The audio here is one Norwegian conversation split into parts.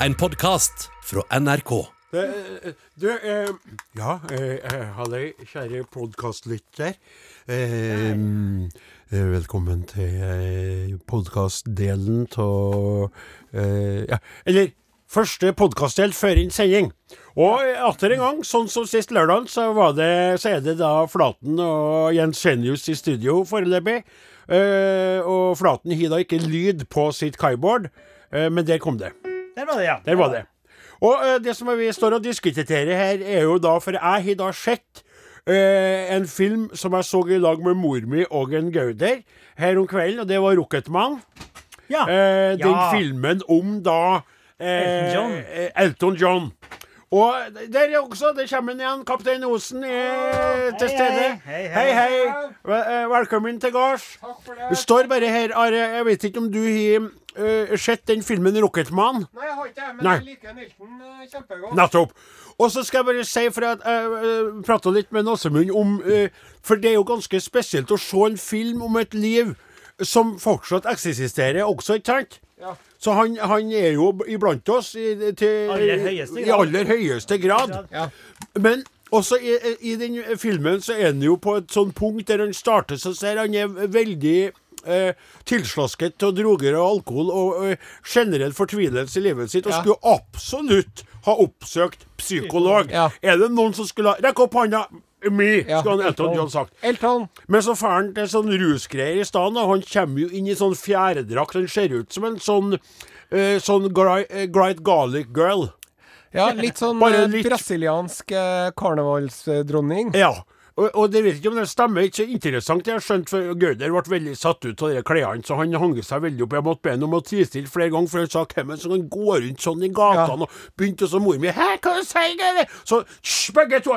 En podkast fra NRK. Eh, Du, eh, ja, eh, eh, kjære podkastlytter. Eh, eh, velkommen til eh, podkastdelen av Ja, eller første podkastdel før en sending. Og atter en gang, sånn som sist lørdag, så, så er det da Flaten og Jens Genius i studio foreløpig. Og Flaten har da ikke lyd på sitt kaibord eh, men der kom det. Der var det, ja. Der var det. Og uh, det som vi står og diskuterer her, er jo da For jeg har da sett uh, en film som jeg så i lag med mor mi og en Gauder her om kvelden, og det var 'Rocketman'. Ja. Uh, den Ja. filmen om da Elton John. Elton John. Og der er også, det kommer han igjen, kaptein Osen er til stede. hei. Hei, hei. hei. eh, Velkommen til gards. Du står bare her, Are, jeg vet ikke om du har uh, sett den filmen 'Rocketman'? Nei, jeg har ikke det, men Nei. jeg liker Nilton uh, kjempegodt. Nettopp. Og så skal jeg bare si, for jeg uh, prata litt med Nassemund om uh, For det er jo ganske spesielt å se en film om et liv som fortsatt eksisterer også, ikke sant? Så han, han er jo iblant oss i, til, Aller høyeste i grad. aller høyeste grad. Ja. Men også i, i den filmen så er han jo på et sånt punkt der han starter så ser han er veldig eh, tilslasket til droger og alkohol og eh, generell fortvilelse i livet sitt, og Ja. skulle absolutt ha oppsøkt psykolog. Ja. Er det noen som skulle ha Rekk opp hånda! Me, Ja. skulle han Elton John sagt. Elton. Men så drar han til sånn rusgreier i stedet. Han kommer jo inn i sånn fjæredrakt. Han ser ut som en sånn uh, Sånn Gri- eh, Gright Garlic Girl. Ja, litt sånn eh, litt- brasiliansk karnevalsdronning. Ja. Og, og det vet ikke om det stemmer. Ikke så interessant. Jeg har skjønt, for Gauder ble veldig satt ut av de klærne, så han hang seg veldig opp. Jeg måtte be ham om å tie flere ganger, for han sa hvem er det som kan gå rundt sånn i gatene? Og begynte så mor mi Hæ, hva sier du? Så hysj, begge to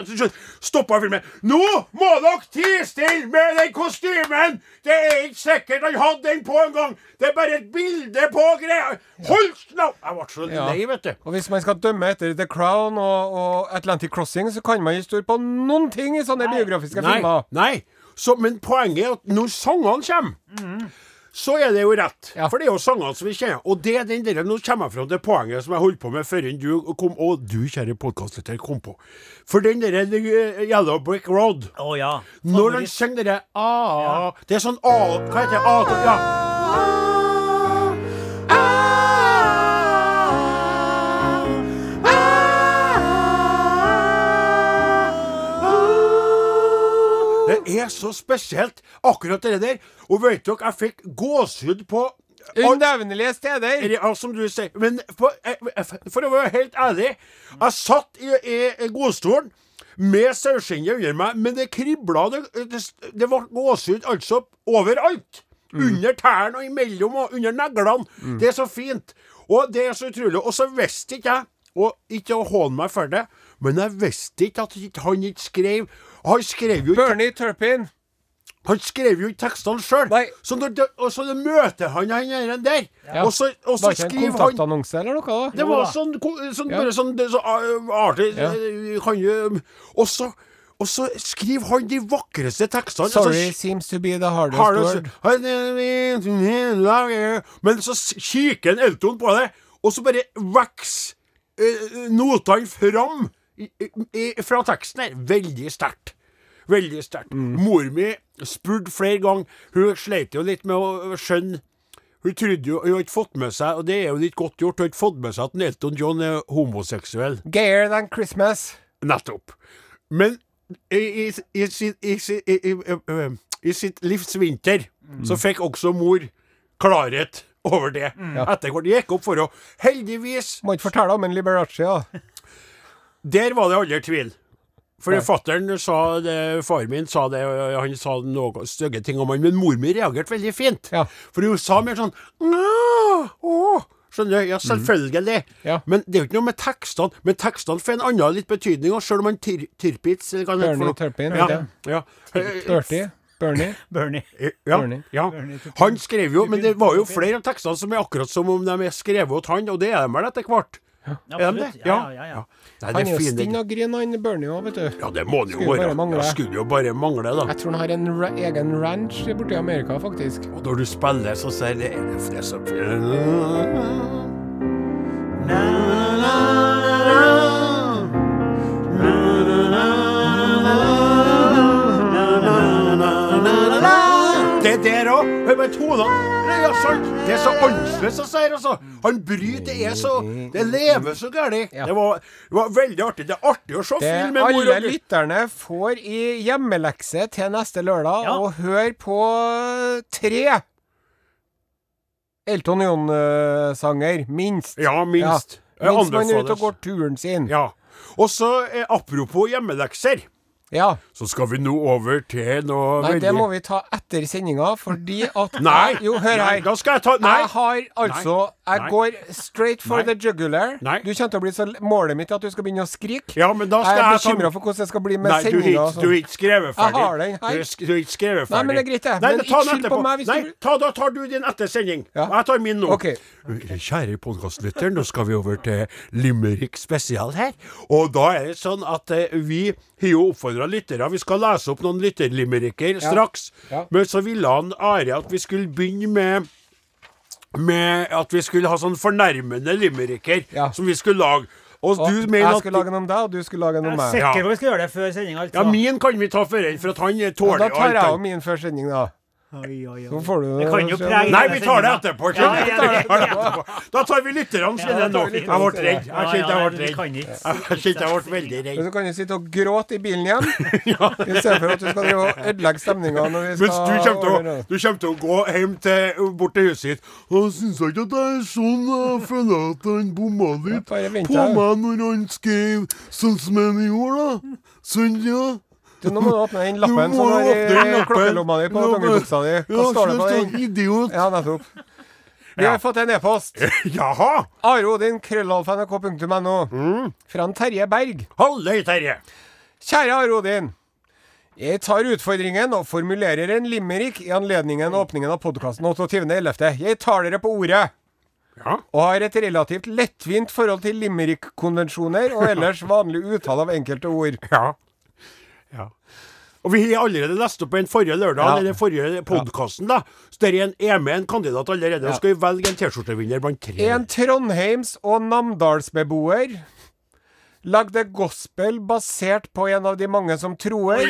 stoppa filmen. Nå må dere tie stille med den kostymen! Det er ikke sikkert han hadde den på en gang. Det er bare et bilde på greia. Hold nå! Jeg ble så Ja. lei, vet du. Og hvis man skal dømme etter The Crown og, og Atlantic Crossing, så kan man ikke stå på noen ting i sånne biografiske Nei, filmer. nei. Så, men poenget er at når sangene kommer, så er det jo rett. Ja. For det er jo sangene som vi kjenner. Og det er den der, nå kommer jeg fram til poenget som jeg holdt på med før du kom, og du, kjære podkastlytter, kom på. For den derre uh, Yellow Brick Road Å ja. Når han synger derre ah, Det er sånn A Hva heter det? Ah, ja. Er så spesielt, akkurat det der. Og vet dere, jeg fikk gåsehud på Unevnelige steder. ja, som du sier. Men for, eh, for å være helt ærlig, jeg satt i, i godstolen med saueskinnet under meg, men det kribla. Det, det, det var gåsehud altså overalt. Under tærne og imellom og under neglene. Det er så fint. Og det er så utrolig. Og så visste ikke jeg, og ikke å håne meg for det, men jeg visste ikke at han ikke skrev Han skrev jo ikke Bernie Turpin. han skrev jo ikke tekstene sjøl. Så, så møter han han der, Ja. og så, og så Var ikke en kontaktannonse eller noe? da? det var sånn, sånn Ja. bare sånn det, så, uh, artig Ja. uh, kan jo, og, så, og så skriver han de vakreste tekstene. Sorry Altså, seems to be the hardest har word. men så kikker en Elton på det, og så bare vokser uh, notene fram i, i, fra teksten her. Veldig sterkt. Veldig sterkt. Mor mi spurte flere ganger. Hun sleit jo litt med å skjønne hun trodde jo, hun har ikke fått med seg, og det er jo litt godt gjort, hun har ikke fått med seg at Elton John er homoseksuell. Gayer than Christmas. Nettopp. Men i, i, i, i, sitt- i, i, i, i sitt livs vinter så fikk også mor klarhet over det. Etter hvert gikk opp for henne. Heldigvis, Må ikke fortelle om en Liberace, ja. der var det aldri tvil. For fatteren sa det, far min sa det, han sa noen stygge ting om han, men mor mi reagerte veldig fint. Ja. For hun sa mer sånn «Nå, Skjønner du? Ja, selvfølgelig. Ja. Men det er jo ikke noe med tekstene. Men tekstene får en annen litt betydning, selv om han Tir Tirpitz noe. Turpin, ja, ja. Bertie. Bernie. Bernie. Ja, Bernie. ja. Han skrev jo, men det var jo flere av tekstene som er akkurat som om de er skrevet av han, og det er de vel etter hvert. Er de det? Ja, ja, ja. Nei, Han er jo stinn og gryn, han Bernie òg, vet du. Ja, det må det jo være. Ja, skulle jo bare mangle, da. Jeg tror han har en ra egen ranch borti Amerika, faktisk. Og når du spiller, så ser det det er så Det der òg. Hør på tonene. Det er. Det så annerledes å si, altså. Han bryter. Det er så Det lever så galt. Ja. Det, var- det var veldig artig. Det er artig å se Det film alle lytterne får i hjemmelekse til neste lørdag, Ja. og hør på tre Elton John-sanger, minst. Ja, minst. Ja. Minst man er ute og går turen sin. Ja. Og så, eh, apropos hjemmelekser, Ja. så skal vi nå over til noe Nei, veldig det må vi ta etter sendinga, fordi at Nei. Jo, hør Nei, her. Da skal jeg ta Nei. Jeg har altså Jeg Nei. går straight for Nei. the jugular. Nei. Du kommer til å bli så Målet mitt er at du skal begynne å skrike. Ja, men da jeg skal er jeg ta bekymra for hvordan det skal bli med Nei, du har sendinga. og ikke- du har ikke skrevet ferdig. Jeg har den her. Du Du ikke skrevet ferdig. Nei, men det er greit, det. Nei, Men ikke skyld på meg hvis Nei, du- ta, da tar du din etter sending. Ja. Jeg tar min nå. OK. Kjære podkastlytter, nå skal vi over til Limerick spesial her. Og da er det sånn at uh, vi har jo oppfordra lyttere. Vi skal lese opp noen lytterlimericker straks. Ja. Men så ville han Are at vi skulle begynne med med at vi skulle ha sånn fornærmende limericker Ja. som vi skulle lage. Og, Og du mener jeg skulle lage noe om deg, og du skulle lage noe Jeg er sikker Ja. på vi skal gjøre det før sending, altså. Ja, min kan vi ta før en, for at han Ja, tåler da tar jeg alt. av min før sending, da. Oi, oi, oi. Det Nei, vi tar det etterpå. Ja, ja, ja, tar. Da tar vi lytterne sine nå. Jeg ble redd. Jeg kjente jeg ble redd. Jeg kjente jeg ble veldig redd. så kan du sitte og gråte i bilen igjen, i stedet for at du skal ødelegge stemninga når vi Mens du kommer til å, du kommer til å gå hjem til, bort til huset ditt Og syns ikke at jeg er sånn. Jeg føler at han bomma litt på meg når han skrev sånn som han gjorde, da. Sånn, ja. Du, nå må du åpne den lappen som er i klokkelomma di på dongeribuksa di. Hva står det på den? Idiot. Ja, nettopp. Vi har fått en e-post. Jaha. Are Odin, krøllalfa.nrk.no. Fra en Terje Berg. Halløy, Terje. Kjære Are Odin. Jeg tar utfordringen og formulerer en limerick i anledningen åpningen av podkasten 28.11. Jeg tar dere på ordet. Ja. Og har et relativt lettvint forhold til limerick-konvensjoner og ellers vanlig uttale av enkelte ord. Ja. Ja. Og vi har allerede lest opp en forrige lørdag, Ja. den forrige podkasten, da. Så der er en er med en kandidat allerede. Ja. Og skal vi velge en T-skjortevinner blant tre. En Trondheims- og Namdalsbeboer lagde gospel basert på en av de mange som troer.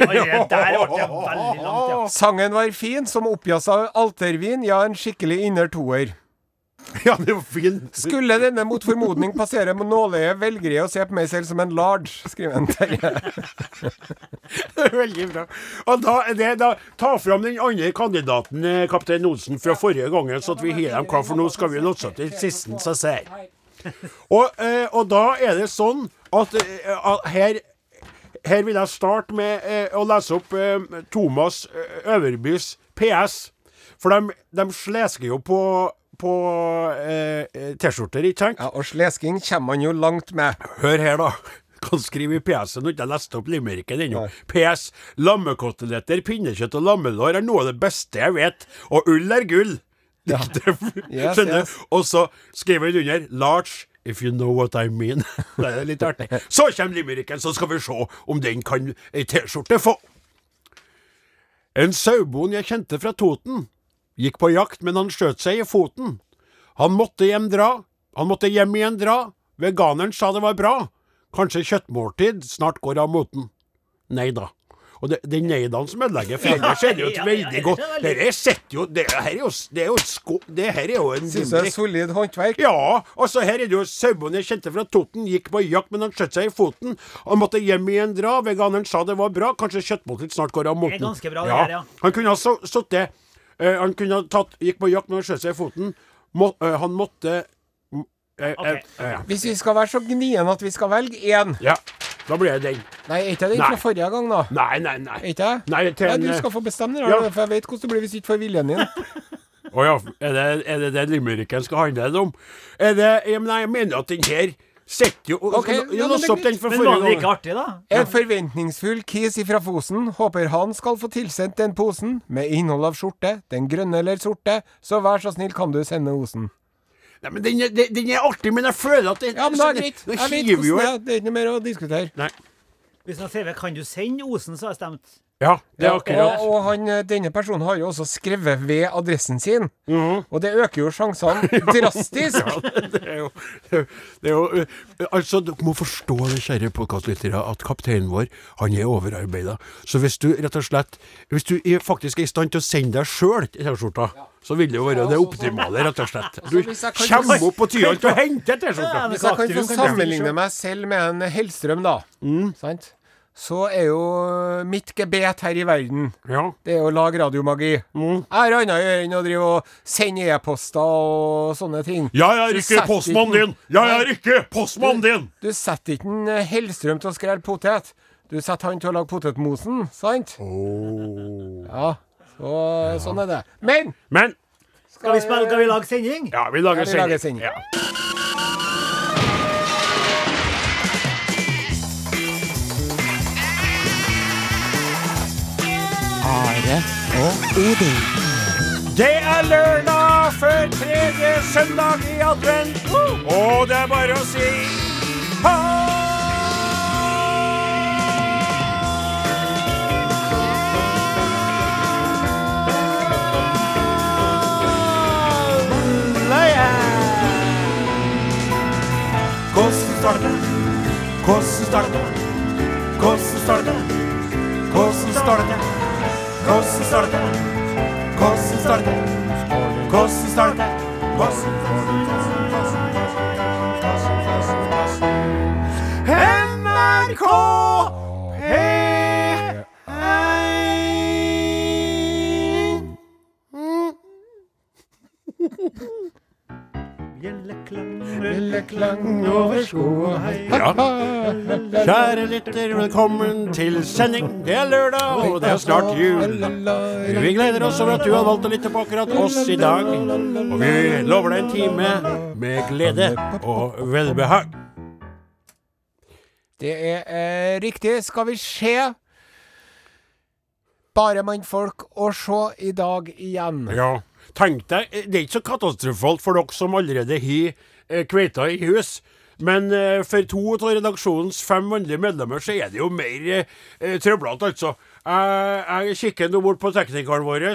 Sangen var fin, som oppgas av altervin, ja, en skikkelig inner toer. Ja, det var fint. Skulle denne mot formodning passere med nåløyet, velger jeg å se på meg selv som en large, skriver en Terje. Veldig bra. Og da det da Ta fram den andre kandidaten, eh, kaptein Olsen, fra forrige gang, så at vi har dem klar, for nå skal vi låse til sisten som sier. Og, eh, og da er det sånn at eh, at her her vil jeg starte med eh, å lese opp eh, Thomas Øverbys PS. For de, de slesker jo på, på eh, eh, T-skjorter, ikke sant? Ja, og slesking kommer man jo langt med. Hør her, da. Kan skrive i PS-en har ikke lest opp limericken ennå. PS. Lammekoteletter, pinnekjøtt og lammelår er noe av det beste jeg vet. Og ull er gull. Yes, Skjønner yes. Og så skriver han under Large. If you know what I mean. det er litt artig. Så kommer limericken, så skal vi se om den kan ei T-skjorte få. En sauebonde jeg kjente fra Toten, gikk på jakt, men han skjøt seg i foten. Han måtte hjem dra. Han måtte hjem igjen dra. Veganeren sa det var bra. Kanskje kjøttmåltid snart går av moten. Nei da. Og det, det er neidaen som ødelegger, for ellers er det jo et Ja, ja, veldig godt det Dette sitter jo Det her er jo, det er jo, sko, det her er jo en Syns det er solid håndverk. Ja, altså her er det jo sauebonden jeg kjente fra Toten, gikk på jakt, men han skjøt seg i foten. Han måtte hjem igjen dra. Veganeren sa det var bra. Kanskje kjøttmåltid snart går av moten. Det er ganske bra, det her, ja. Han kunne ha så- sittet eh, Han kunne ha tatt Gikk på jakt, men han skjøt seg i foten. Må, eh, han måtte mm, eh, okay. eh, eh, Hvis vi skal være så gnien at vi skal velge én Ja, da blir det den. Nei, er ikke den fra forrige gang, da? Nei, nei, nei. Ikke det? Nei, til Nei, du eh, skal få bestemme det, Ja. for jeg vet hvordan det blir hvis du ikke får viljen din. Å ja, er det, er det det limericken skal handle om? Er det ja, men Jeg mener at den her sitter jo og okay, ja, du men låse det er opp den fra Men var det ikke artig, da? En forventningsfull kis ifra Fosen håper han skal få tilsendt den posen med innhold av skjorte, den grønne eller sorte, så vær så snill kan du sende osen. Nei, men den er, den, er artig, men jeg føler at det, Ja, men det er greit. Jeg vet hvordan det er. Det er ikke noe mer å diskutere. Nei. Hvis jeg sier kan du sende Osen, så har jeg stemt Ja, det er Og, akkurat. og han, eh, denne personen har jo også skrevet ved adressen sin. Mhm. Og det øker jo sjansene drastisk. det er jo, det er jo eh, Altså, dere må forstå det, kjære podkastlyttere, at kapteinen vår, han er overarbeida. Så hvis du rett og slett Hvis du er faktisk er i stand til å sende deg sjøl T-skjorta, så vil det jo være det optimale, rett og slett. Du hvis jeg kan- kommer opp på Tyholt og henter T-skjorta. Ja, Hvis jeg kan få sammenligne meg selv med en Hellstrøm, da, Mm. sant? Så er jo mitt gebet her i verden Ja. Det er å lage radiomagi. Mm. Jeg har annet å gjøre enn å drive og sende e-poster og sånne ting. Jeg er ikke postmannen din! Jeg er ikke postmannen din! Du setter ikke en eh, Hellstrøm til å skrelle potet. Du setter han til å lage potetmosen, sant? Ja, så, sånn er det. Men Men Skal vi spille, skal vi lage sending? ja, vi lager Ja, vi lager sending. Ja. Are og Odin. Det er lørdag før tredje søndag i advent, og det er bare å si Hvordan starter? Hvordan starter? Hvordan starter? Hvordan starter? Hvordan starter det? Hvordan starter det? Hvordan starter det? til? NRK P1 Bjelleklang, Bjelleklang over sko og hei. Ja. Kjære lytter, velkommen til sending. Det er lørdag, og det er snart jul. Vi gleder oss over at du har valgt å lytte på akkurat oss i dag. Og vi lover deg en time med glede og velbehag. Det er eh, riktig. Skal vi se Bare mannfolk å se i dag igjen. Ja. Tenk deg, det er ikke så katastrofalt for dere som allerede har eh, kveita i hus. Men eh, for to av redaksjonens fem mannlige medlemmer så er det jo mer eh, eh, trøblete, altså. Jeg, jeg kikker nå bort på teknikeren vår,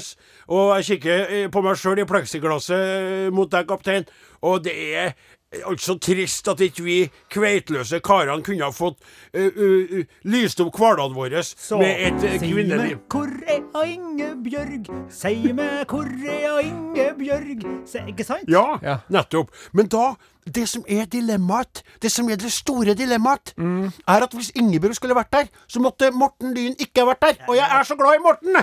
og jeg kikker eh, på meg sjøl i pleksiglasset eh, mot deg, kaptein. Og det er eh, altså trist at ikke vi kveitløse karene kunne ha fått uh, uh, lyst opp hverdagen vår med et uh, si kvinneliv. meg hvor er Ingebjørg? Si meg hvor er Ingebjørg? Se, ikke sant? Ja, Ja. nettopp. Men da, det som er dilemmaet, det som er det store dilemmaet, er at hvis Ingebjørg skulle vært der, så måtte Morten Lyn ikke ha vært der. Og jeg er så glad i Morten!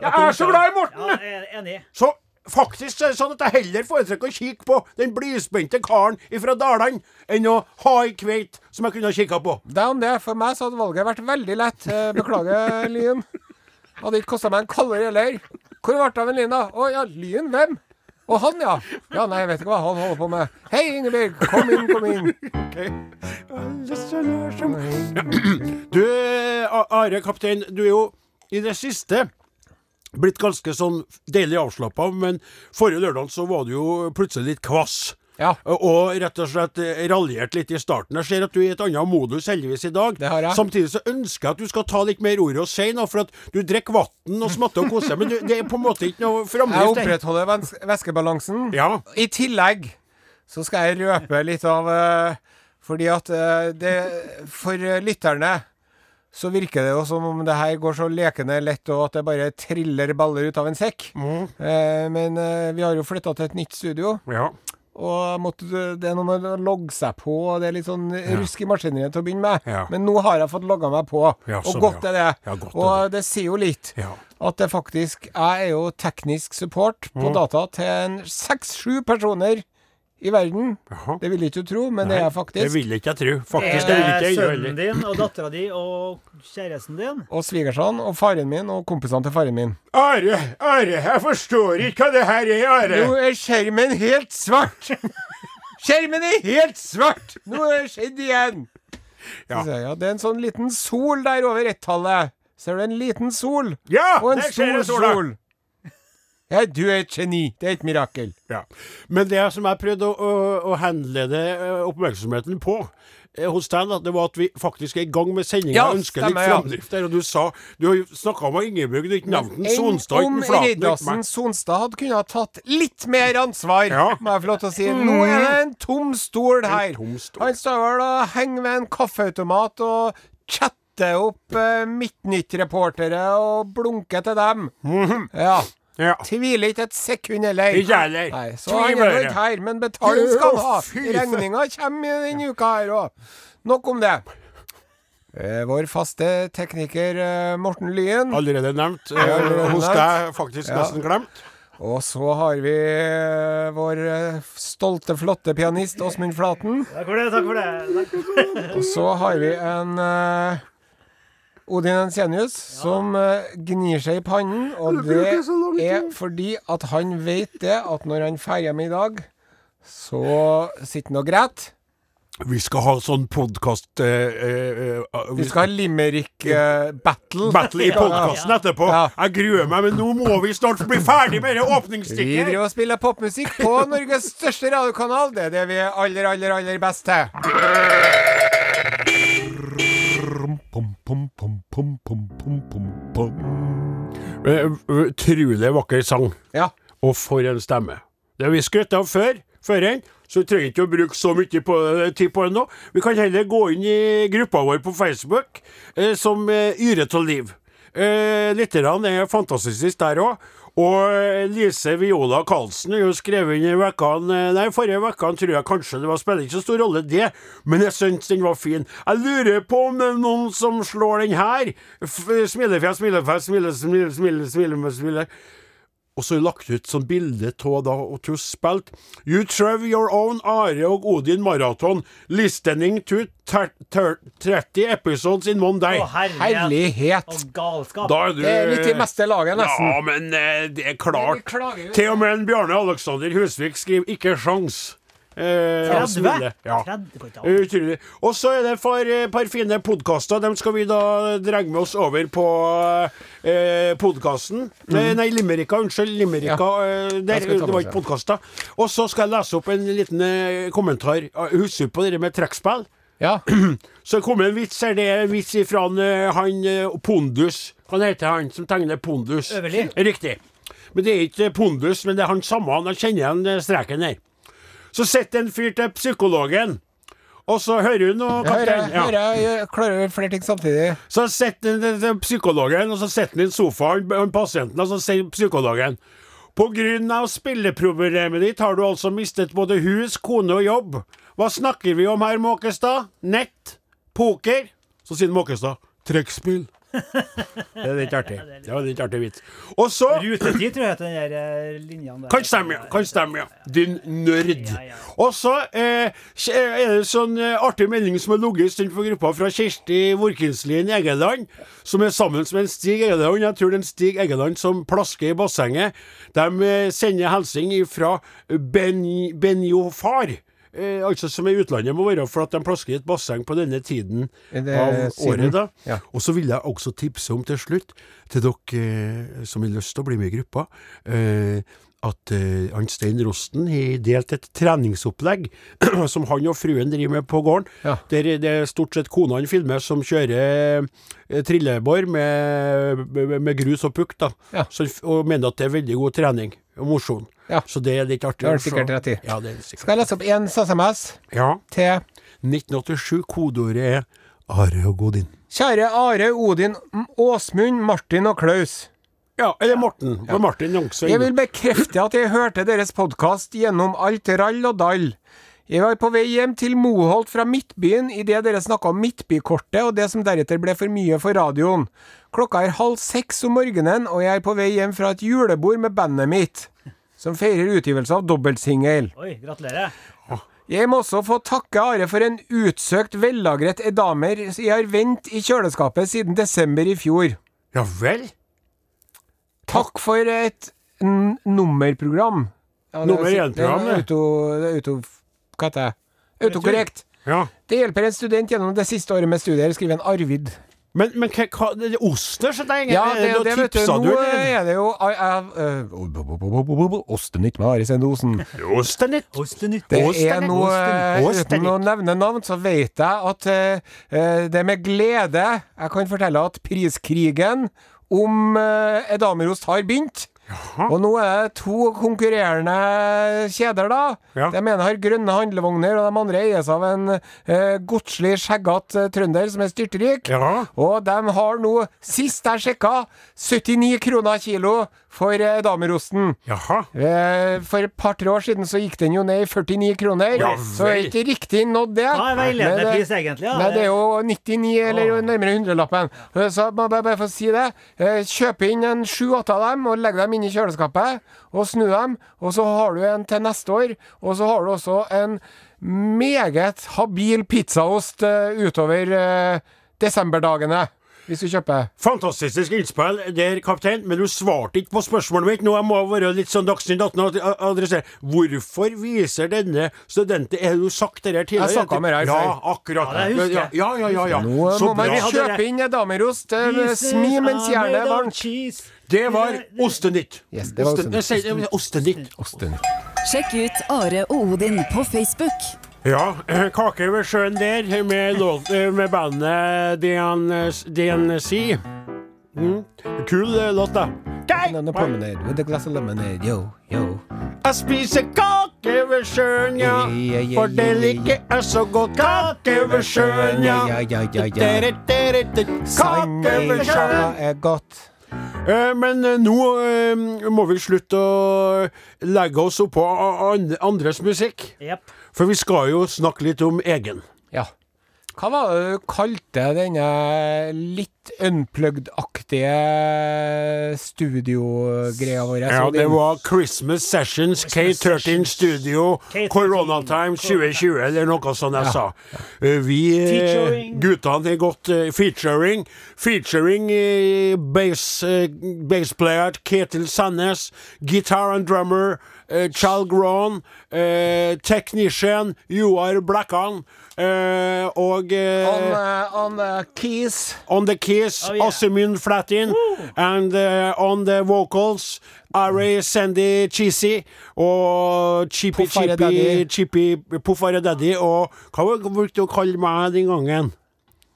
Jeg er så glad i Morten! Enig. Så faktisk er det sånn at jeg heller foretrekker å kikke på den blyspente karen fra Dalane enn å ha ei kveit som jeg kunne ha kikka på. Det er om det. For meg så hadde valget vært veldig lett. Eh, Beklager, Lyn. Hadde ikke kosta meg en kalori heller. Hvor ble det av en Lyn, da? Å ja, Lyn? Hvem? Og han, ja. Ja, nei, jeg vet ikke hva han holder på med. Hei, Ingebjørg. Kom inn, kom inn. Du, Are kaptein, du er jo i det siste blitt ganske sånn deilig avslappa, men forrige lørdag så var du jo plutselig litt kvass. Ja. Og rett og slett eh, raljert litt i starten. Jeg ser at du er i et annet modus heldigvis i dag. Det har jeg. Samtidig så ønsker jeg at du skal ta litt mer ordet og si noe, for at du drikker vann og smatter og koser, men du, det er på en måte ikke noe framdrift. Jeg opprettholder væskebalansen. Ja. I tillegg så skal jeg røpe litt av eh, Fordi at eh, det For lytterne så virker det jo som om det her går så lekende lett, og at det bare triller baller ut av en sekk. Eh, men eh, vi har jo flytta til et nytt studio, ja. Og måtte, det er noe med å logge seg på, og det er litt sånn rusk i maskineriet til å begynne med. Ja. Men nå har jeg fått logga meg på, Ja, og godt er det. Ja, godt er og det sier jo litt. Ja. At det faktisk Jeg er jo teknisk support på data til en seks-sju personer i verden. Jaha. Det ville ikke du tro, men det er jeg Det faktisk. vil ikke jeg tro. Er Faktisk, det vil ikke jeg gjøre sønnen din og dattera di og kjæresten din? Og svigersønnen og faren min og kompisene til faren min. Are, Are, jeg forstår ikke hva det her er, Are. Nå er skjermen helt svart! Skjermen er helt svart! Nå er det skjedd igjen! Ja. Så jeg, ja, det er en sånn liten sol der over ett-tallet. Ser du en liten sol? Ja, Og en stor sol. Ja, du er et geni. Det er et mirakel. Ja. Men det som jeg prøvde å, å, å henlede eh, oppmerksomheten på eh, hos deg, det var at vi faktisk er i gang med sendinga. Ja, ønsker litt framdrift der. Og du sa Du har snakka om Ingebjørg, du har ikke nevnt den. Sonstad, om Riddarsen. Sonstad hadde kunnet ha tatt litt mer ansvar, Ja. må jeg få lov til å si. Nå er det en tom stol her. tom stol. Han står vel og henger ved en kaffeautomat og chatter opp eh, Midtnytt-reportere og blunker til dem. Ja. Ja. Tviler ikke et sekund heller. Ikke jeg heller. Nei, så han er ikke her, men betaling skal han ha. Regninga kommer denne uka her òg. Nok om det. Eh, vår faste tekniker eh, Morten Lyen. Allerede nevnt. Eh, allerede hos nevnt. deg faktisk Ja. nesten glemt. Og så har vi vår stolte, flotte pianist Åsmund Flaten. Takk for det, takk for det. Takk. Og så har vi en Odin Ensenius som eh, gnir seg i pannen. Og det er fordi at han vet det at når han drar hjem i dag, så sitter han og gråter. Vi skal ha sånn podkast eh, eh, Vi skal ha limerick-battle. Battle i podkasten etterpå. Ja. Jeg gruer meg, men nå må vi snart bli ferdig med det Vi åpningsstykket. driver og spiller popmusikk på Norges største radiokanal. Det er det vi er aller, aller, aller best til. Eh, Utrolig vakker sang. Ja. Og for en stemme. Det har vi skrøtt av før, før en, så vi trenger ikke å bruke så mye på, tid på det nå. Vi kan heller gå inn i gruppa vår på Facebook, eh, som eh, yrer av liv. Eh, Lytterne er fantastisk der òg. Og eh, Lise Viola Karlsen har jo skrevet inn i vekken, Nei, forrige uke, tror jeg kanskje det var spiller ikke så stor rolle, det, men jeg syns den var fin. Jeg lurer på om det er noen som slår den her. Smilefjes, smilefjes, smile, smile, smile, smile, smile, smile. Og så lagt ut sånn bilde av da og til spilt You Trev Your Own Are og Odin Marathon Listening to ter- ter- 30 episodes in one day. Å, herlighet. Herlighet. Og galskap. Da er du Det er litt i meste laget, nesten. Ja, men eh, det er klart. klager. Til og med en Bjarne Alexander Husvik skriver 'ikke sjans'. Eh, 30? Ja. 30 på et år. Utrolig. Og så er det for et par fine podkaster. Dem skal vi da dra med oss over på eh, podkasten. Nei, Limerika. Unnskyld. Limerika. Ja. der, det var ikke podkaster. Og så skal jeg lese opp en liten eh, kommentar. Husker du på det med trekkspill. Ja. Så kom en vits her. Det er en vits ifra han, eh, han eh, Pondus. Han heter han som tegner Pondus. Øverlig. Riktig. Men det er ikke Pondus, men det er han samme. Han kjenner igjen eh, streken her. Så sitter en fyr til psykologen, og så hører hun noe, Jeg kaptein. Ja. hører jeg klarer flere ting samtidig. Så sitter han til- psykologen, og så sitter han i sofaen, pasienten, og så sier psykologen av spilleproblemet ditt har du altså mistet både hus, kone og jobb. Hva snakker vi om her, Måkestad? Nett? Poker? Så sier Måkestad trekkspill. Det er litt artig. Det var litt artig vits. Og så Rutetid, tror jeg heter den der linja der. Kan stemme, ja. Kan stemme, ja. Din nerd. Og så eh, er det sånn eh, artig melding som har ligget en stund på gruppa fra Kirsti Vorkinslien Egeland, som er sammen med en Stig Egeland. Jeg tror det er en Stig Egeland som plasker i bassenget. De eh, sender hilsen fra ben, Benjofar. Eh, altså som i utlandet, må være for at de plasker i et basseng på denne tiden av året. da Ja. Og så vil jeg også tipse om til slutt, til dere eh, som har lyst til å bli med i gruppa, eh, at eh, Stein Rosten har delt et treningsopplegg som han og fruen driver med på gården. Ja. Der det er stort sett kona han filmer som kjører eh, trillebår med, med, med grus og pukk, da. Ja. Så, og mener at det er veldig god trening og mosjon. Ja. Så det er litt artig. Det har du sikkert rett i. Ja, det er sikkert. Skal jeg lese opp én SMS Ja. til 1987, kodeordet er Are og Godin. Kjære Are, Odin, Åsmund, Martin og Klaus. Ja, eller Morten. Ja. Martin er Jeg vil bekrefte at jeg hørte deres podkast gjennom alt rall og dall. Jeg var på vei hjem til Moholt fra Midtbyen idet dere snakka om Midtbykortet og det som deretter ble for mye for radioen. Klokka er halv seks om morgenen, og jeg er på vei hjem fra et julebord med bandet mitt, som feirer utgivelse av dobbeltsingel. Oi, gratulerer. Jeg må også få takke Are for en utsøkt vellagret edamer jeg har vent i kjøleskapet siden desember i fjor. Ja vel? Takk for et n nummerprogram. Ja, er Nummer én-program, det er det. Er. Hva heter det? Autokorrekt. Ja. Det hjelper en student gjennom det siste året med studier, skriver en Arvid Men, men hva, hva det er oster så lenge? Ja, det, det, det vet du. Nå eller? er det jo I- I- eh, Ostenytt med Ari Sendosen. Ostenytt. Ostenytt. Det er noe eh, Uten å nevne navn, så vet jeg at eh, eh, det er med glede jeg kan fortelle at priskrigen om uh, edamerost har begynt. Og nå er det to konkurrerende kjeder, da. Ja. De ene har grønne handlevogner, og de andre eies av en eh, godslig, skjeggete trønder som er styrtrik. Ja. Og de har nå, sist jeg sjekka, 79 kroner kilo for eh, damerosten. Jaha. Eh, For et par-tre år siden så gikk den jo ned i 49 kroner. Ja så er ikke riktig nådd det. Nei, veiledende Men det- pris, egentlig? Ja, Nei, det er jo 99, eller Åh. nærmere 100-lappen. Så må jeg bare, bare få si det. Eh, Kjøp inn en sju-åtte av dem, og legg dem inn i kjøleskapet. Og snu dem. Og så har du en til neste år. Og så har du også en meget habil pizzaost eh, utover eh, desemberdagene. Hvis du kjøper. Fantastisk innspill der, kaptein, men du svarte ikke på spørsmålet mitt. Nå jeg må være litt sånn Dagsnytt 18 og adressere. Hvorfor viser denne studenten Har du sagt det her tidligere? Jeg snakka med deg Ja, akkurat. Ja, det husker jeg. Ja, ja, ja. ja. Nå Så må man hadde kjøpe inn damerost. eh, Smi mens jernet er varmt. Det var Ostenytt. Yes, det var Osten- Ostenytt. Sier- Ostenytt. Osten. Sjekk ut Are og Odin på Facebook. Ja, Kake ved sjøen der, med, låt, eh, med bandet DNC. Mm. Kul eh, låt, da. Banana promenade with a glass of lemonade. Yo, yo. Jeg spiser kake ved sjøen, ja. For det liker jeg så godt. Kake ved sjøen, ja. Kake ved sjøen. er godt. Eh, Men eh, nå eh, må vi slutte å legge oss oppå andres musikk. Yep. For vi skal jo snakke litt om egen. Ja. Hva var det du kalte denne litt unplugged-aktige studiogreia vår? Ja, det var Christmas Sessions K13 Studio K13. Corona Time 2020, eller noe sånt jeg sa. Eh, Vi eh, Featuring. guttene har gått eh, featuring. Featuring bass, bassplayer Ketil Sandnes, guitar and drummer uh, Chal Gron, uh, technician Joar Blakkan, uh, og uh, On, uh, on the keys. On the keys, Oh, yeah. Flatin. And uh, on the vocals, Ari Sandy Cheesy og Chippy Chippy Chippy Puffare Daddy. Og hva brukte du å kalle meg den gangen?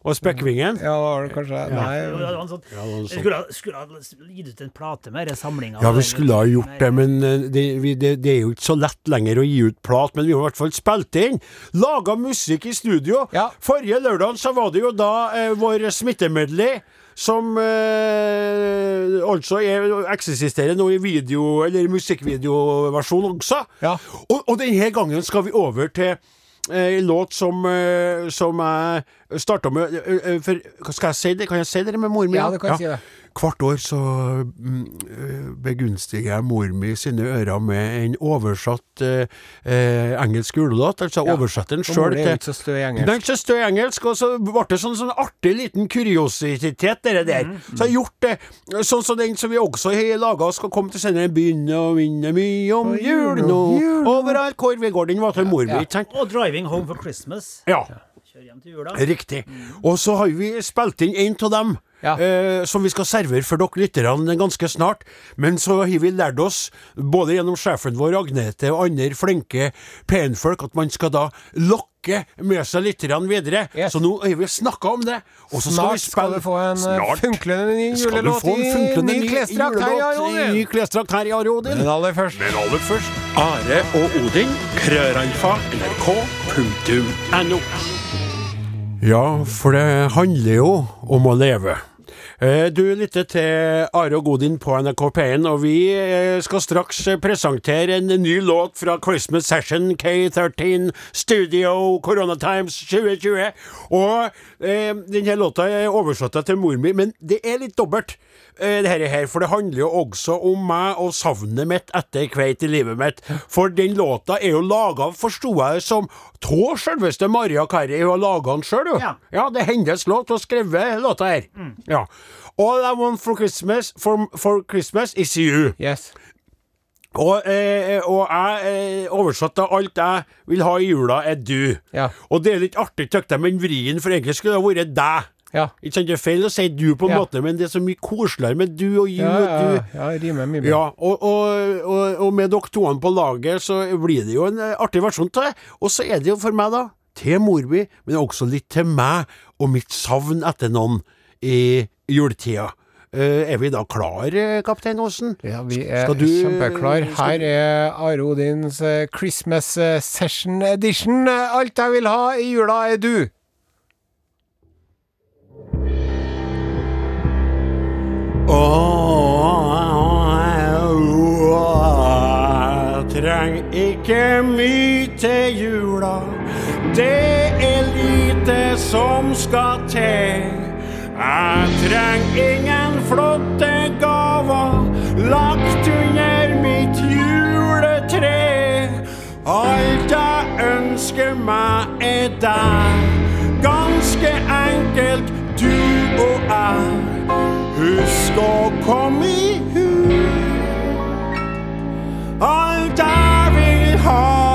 Og Spekkvingen? Ja, var det kanskje ja. Nei. det var en sånn, Ja, det var jeg skulle, ha- skulle ha gitt ut en plate med denne samlinga. Ja, vi skulle ha gjort det, men eh, det, vi, det, det er jo ikke så lett lenger å gi ut plat. Men vi har i hvert fall spilt inn. Laga musikk i studio. Ja. Forrige lørdag så var det jo da eh, vår smittemedley. Som eh, altså er, eksisterer nå i video- eller musikkvideoversjon også. Ja. Og, og denne gangen skal vi over til eh, låt som, eh, som jeg starta med eh, eh, For skal jeg si det? Kan jeg si det med mor mi? Ja, du kan si det. Hvert år så mm, eh, begunstiger jeg mor mi sine ører med en oversatt eh, eh, engelsk julelåt. Altså Ja. oversetteren sjøl er til ikke så stø i den er ikke så stø i engelsk, og så ble det sånn, sånn artig liten kuriositet, det der. Mm, Så jeg har gjort det sånn som den som vi også har laga, skal komme til senere. Begynne å minne mye om jul nå. overalt hvor vi går. Den var til mor mi, Ja. ja. Og 'Driving Home for Christmas'. Ja. Kjør hjem til jula. Riktig. Og så har vi spilt inn en av dem. Ja. Eh, som vi skal servere for dere lytterne ganske snart. Men så har vi lært oss, både gjennom sjefen vår Agnete og andre flinke penfolk, at man skal da lokke med seg lytterne videre. Yes. Så nå har vi snakka om det. Og så skal Snart vi skal spille du få en eh, Snart funklende ny skal du julelåt få en i funklende ny klesdrakt her i julelåt i Ny klesdrakt her i Arodin. Men aller først Men aller først Are og Odin, krøralfa, nrk.no. Ja, for det handler jo om å leve. Eh, Du lytter til Are og Godin på NRK P1, og vi eh, skal straks presentere en ny låt fra Christmas Session K13 Studio Corona Times 2020. Og eh, denne låta er oversatt til mor mi, men det er litt dobbelt. Eh, Det her, her, for det handler jo også om meg og savnet mitt etter kveit i livet mitt. For den låta er jo laga, forsto jeg det som, av selveste Maria Carrie. Hun har laga den sjøl, jo. Ja. Ja, det er hennes låt. Hun har skrevet låta her. Ja. All I want for Christmas, for, for Christmas is you. Yes. Og, eh, og jeg eh, oversatt av alt jeg vil ha i jula, er du. Ja. Og det er litt artig, tykte jeg, men vrien, for egentlig skulle det vært deg. Ja. Ikke sant, Det er feil å si du, på en Ja. måte, men det er så mye koseligere med du og you Ja, ja, ja, rimer mye bedre. Ja, og, og, og, og med dere toene på laget, så blir det jo en eh, artig versjon av det. Og så er det jo for meg, da, til Morby, men også litt til meg og mitt savn etter noen i juletida. Eh, er vi da klar, eh, kaptein Aasen? Ja, vi er Skal du- kjempeklar. Her er Are Odins Christmas Session Edition. Alt jeg vil ha i jula, er du. Jeg trenger ikke mye til jula. Det er lite som skal til. Jeg trenger ingen flotte gaver lagt under mitt juletre. Alt jeg ønsker meg er deg. Ganske enkelt, du og jeg. Husk å komme i hu. Alt jeg vil ha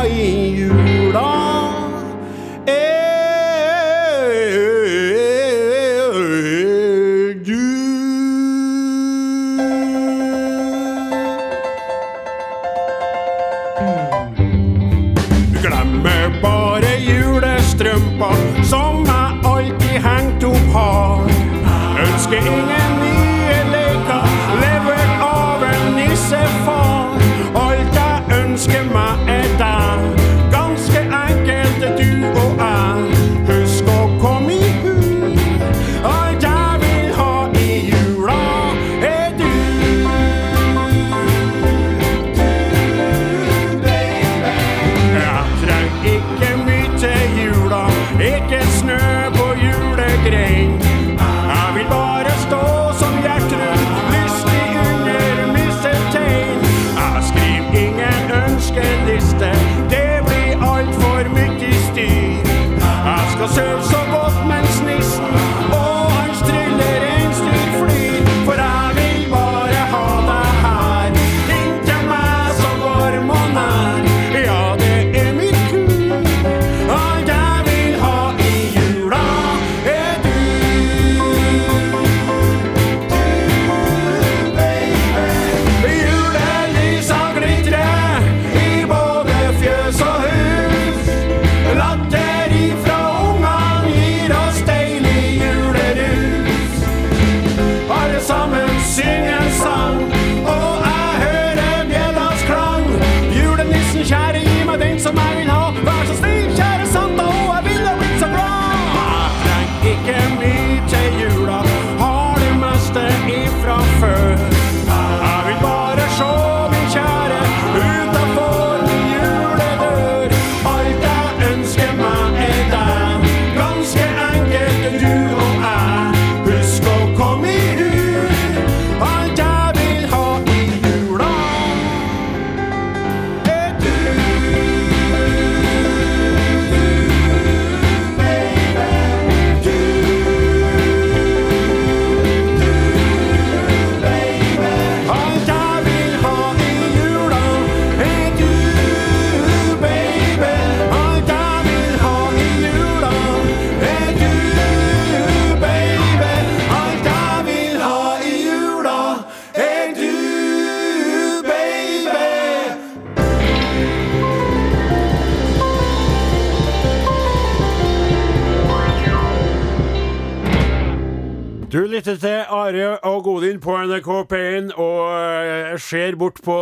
Du lytter til Are og Godin på NRK P1 og eh, ser bort på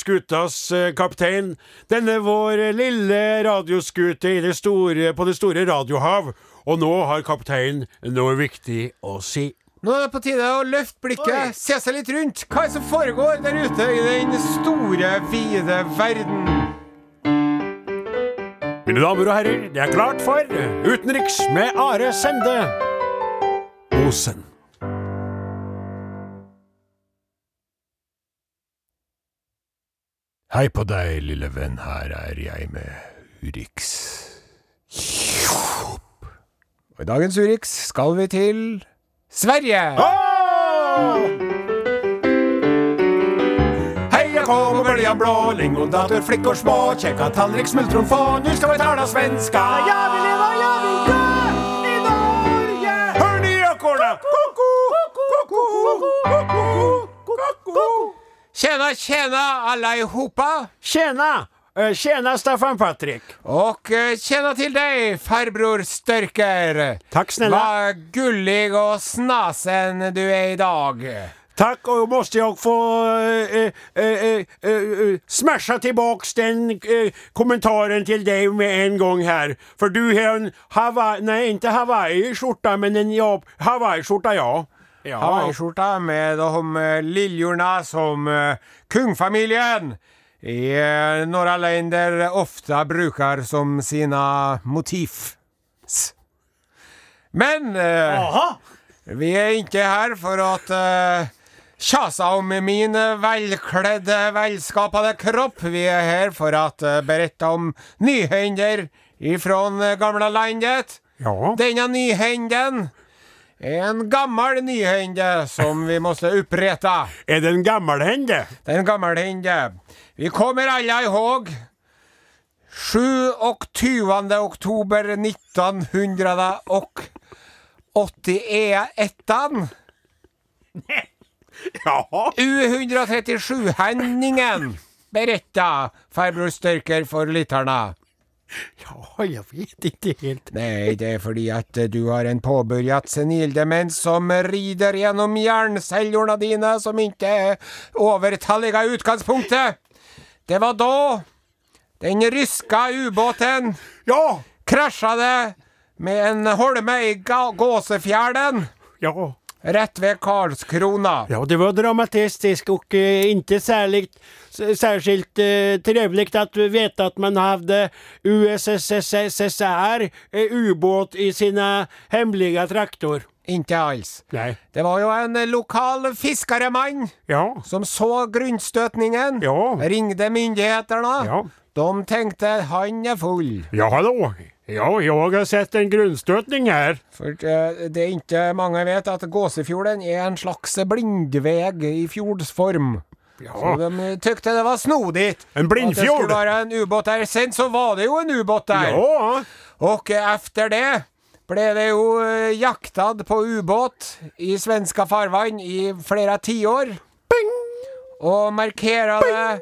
skutas eh, kaptein. Denne vår lille radioskute i det store, på det store radiohav. Og nå har kapteinen noe viktig å si. Nå er det på tide å løfte blikket, se seg litt rundt. Hva er det som foregår der ute i den store, vide verden? Mine damer og herrer, det er klart for Utenriks med Are Sende Osen. Hei på deg, lille venn, her er jeg med Urix. Og i dagens Urix skal vi til Sverige! Hei, jeg kommer, och bölja blå Lingondator, flickor små Kjekka, tallrik, smultron, få Nu skal vi tala svenska Jag vill leva, jag vill dö i Norge Hör ni ekorna? Koko, koko, koko, koko, koko, koko, koko, koko. Tjena, tjena allihopa! Tjena! Eh, Tjena Staffan Patrik! Och eh, tjena till dig farbror Störker! Tack snälla. Vad gullig och snasen du är idag. Tack och måste jag få eh, eh, eh, eh, smasha tillbaks den kommentaren till dig med en gång här. För du har en Hawaii, nej inte Hawaii-skjorta men en Hawaii-skjorta ja. Ja. Hawaiiskjorta med de lillejordene liljorna som eh, kungfamiljen i eh, några länder ofta brukar som sina motiv. Men eh, vi er ikke her for å eh, tjasa om min velkledde, velskapede kropp. Vi er her for å berette berätta om nyhender ifrån eh, gamla landet. Ja. Denne nyhenden en gammel nyhende som vi måste upprätta. Är det en gammalhände? Det är en gammel hende. Vi kommer alla ihåg 27 oktober 1981. Ja. U137-henningen. Berätta, farbror Styrker for lytterne. Ja, jeg vet ikke helt. Nei, det er fordi at eh, du har en påbørjat senildemens som rider gjennom hjernecellene dine, som ikke er overtallige i utgangspunktet. Det var da den ryska ubåten Ja, krasjade med en holme i Ga- ja. rett ved Karlskrona. Ja, det var dramatistisk og ikke særlig särskilt, särskilt eh, trevligt att veta att man hade USSR eh, ubåt i sina hemliga traktor. Ikke alls. Nej. Det var jo en lokal fiskeremann Ja, som så grunnstøtningen, Ja. ringde myndighetene. ja. De tenkte han er full. Ja, hallo. Ja, jeg har sett en grunnstøtning her. For eh, det er ikke mange vet at Gåsefjorden er en slags blindveg i fjordsform. Så Ja, de tykte det var snodig. En At det skulle være en ubåt der. Sen så var det jo en ubåt der. ja. Og efter det ble det jo eh, jaktad på ubåt i svenska farvann i flere tiår. Og markerade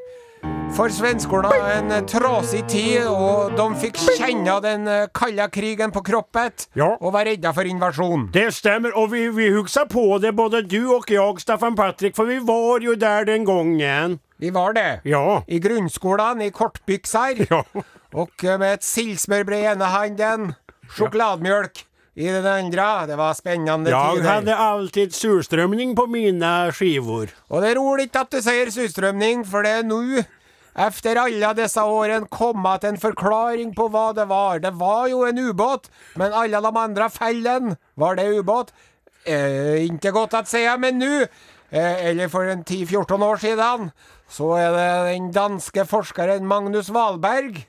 for svenskorna en eh, trasig tid, og de fikk kjenne den eh, kalde krigen på kroppet Ja. og var redda for invasjon. Det stemmer, og vi, vi husker på det både du og jeg, Staffan Patrik, for vi var jo der den gangen. Vi var det. Ja. I grunnskolen i kortbyxer. Ja. Og eh, med et sildsmørbrød i ene handen, sjokolademjølk i den andre. Det var spennende tider. tider. hadde alltid surstrømning på mine skivor. Og det er rolig at du sier surstrømning, for det er nå, efter alle disse årene, kommet en forklaring på hva det var. Det var jo en ubåt, men alle de andre fellene, var det ubåt? Eh, ikke godt å si, men nå, eh, eller for en 10-14 år siden, så er det den danske forskeren Magnus Wahlberg,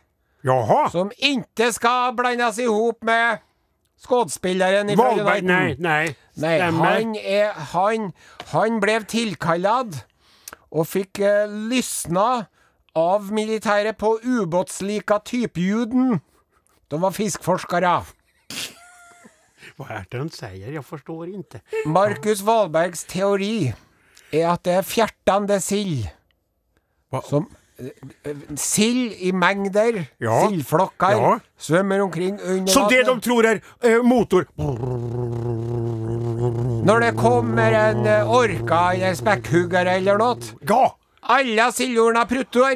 Jaha. som ikke skal blandes ihop med skuespilleren fra Wahlberg, Nei, nej, nej. Nei, Stämmer. han, er, han, han ble tilkallet og fikk eh, lysna av militæret på ubåtslika typejuden. De var fiskforskere. Hva er det han sier? Jeg forstår ikke. Markus Wahlbergs teori er at det er fjertende sild som eh, Sild i mengder, Ja. sildflokker, Ja. svømmer omkring under Så det de tror er eh, motor. Når det kommer en eh, orka eller spekkhugger eller noe, Ja! Alla sildorna pruttor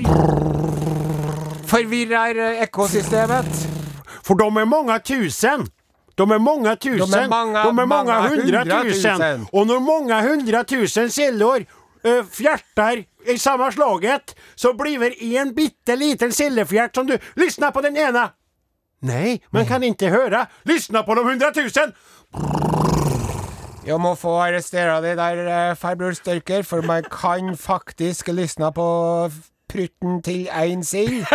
Förvirrar eh, ekosystemet For de er mange tusen. De er mange tusen. De er mange, de tusen. Og når mange hundre tusen när många hundratusen sillor eh, fjärtar i samme slaget så blir det en bitteliten sildefjert som du lyssnar på den ene! Nei, man kan ikke høre. Lyssna på de hundratusen. Jag må få arrestere de der eh, farbror Størker För man kan faktisk lysne på prutten til en sild.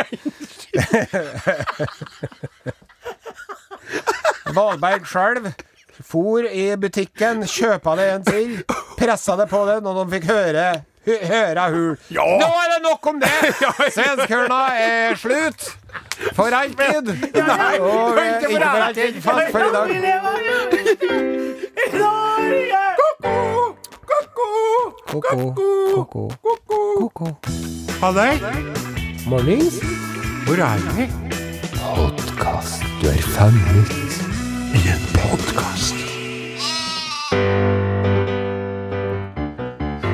Valberg själv for i butikken, kjøpa det en sild, pressa det på den, og de fikk høre hø- Høre hul. Ja. Nå er det nok om det! Svenskhørna er slutt! For alltid. Nei, Og, eh, ikke for alltid. Takk for i dag. Ko-ko. Ko-ko. Ko-ko. Ko-ko. Halløy! Mornings. Hvor er vi? Podkast. Du er fanget. I en podkast.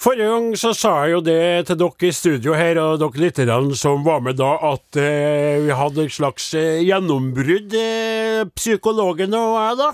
Forrige gang så sa jeg jo det til dere i studio her, og dere lytterne som var med da, at eh, vi hadde et slags eh, gjennombrudd, eh, psykologen og jeg, da.